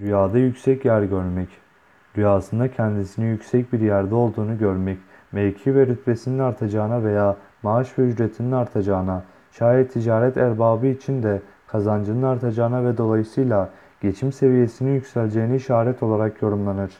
Rüyada yüksek yer görmek. Rüyasında kendisini yüksek bir yerde olduğunu görmek, mevki ve rütbesinin artacağına veya maaş ve ücretinin artacağına, şayet ticaret erbabı için de kazancının artacağına ve dolayısıyla geçim seviyesinin yükseleceğine işaret olarak yorumlanır.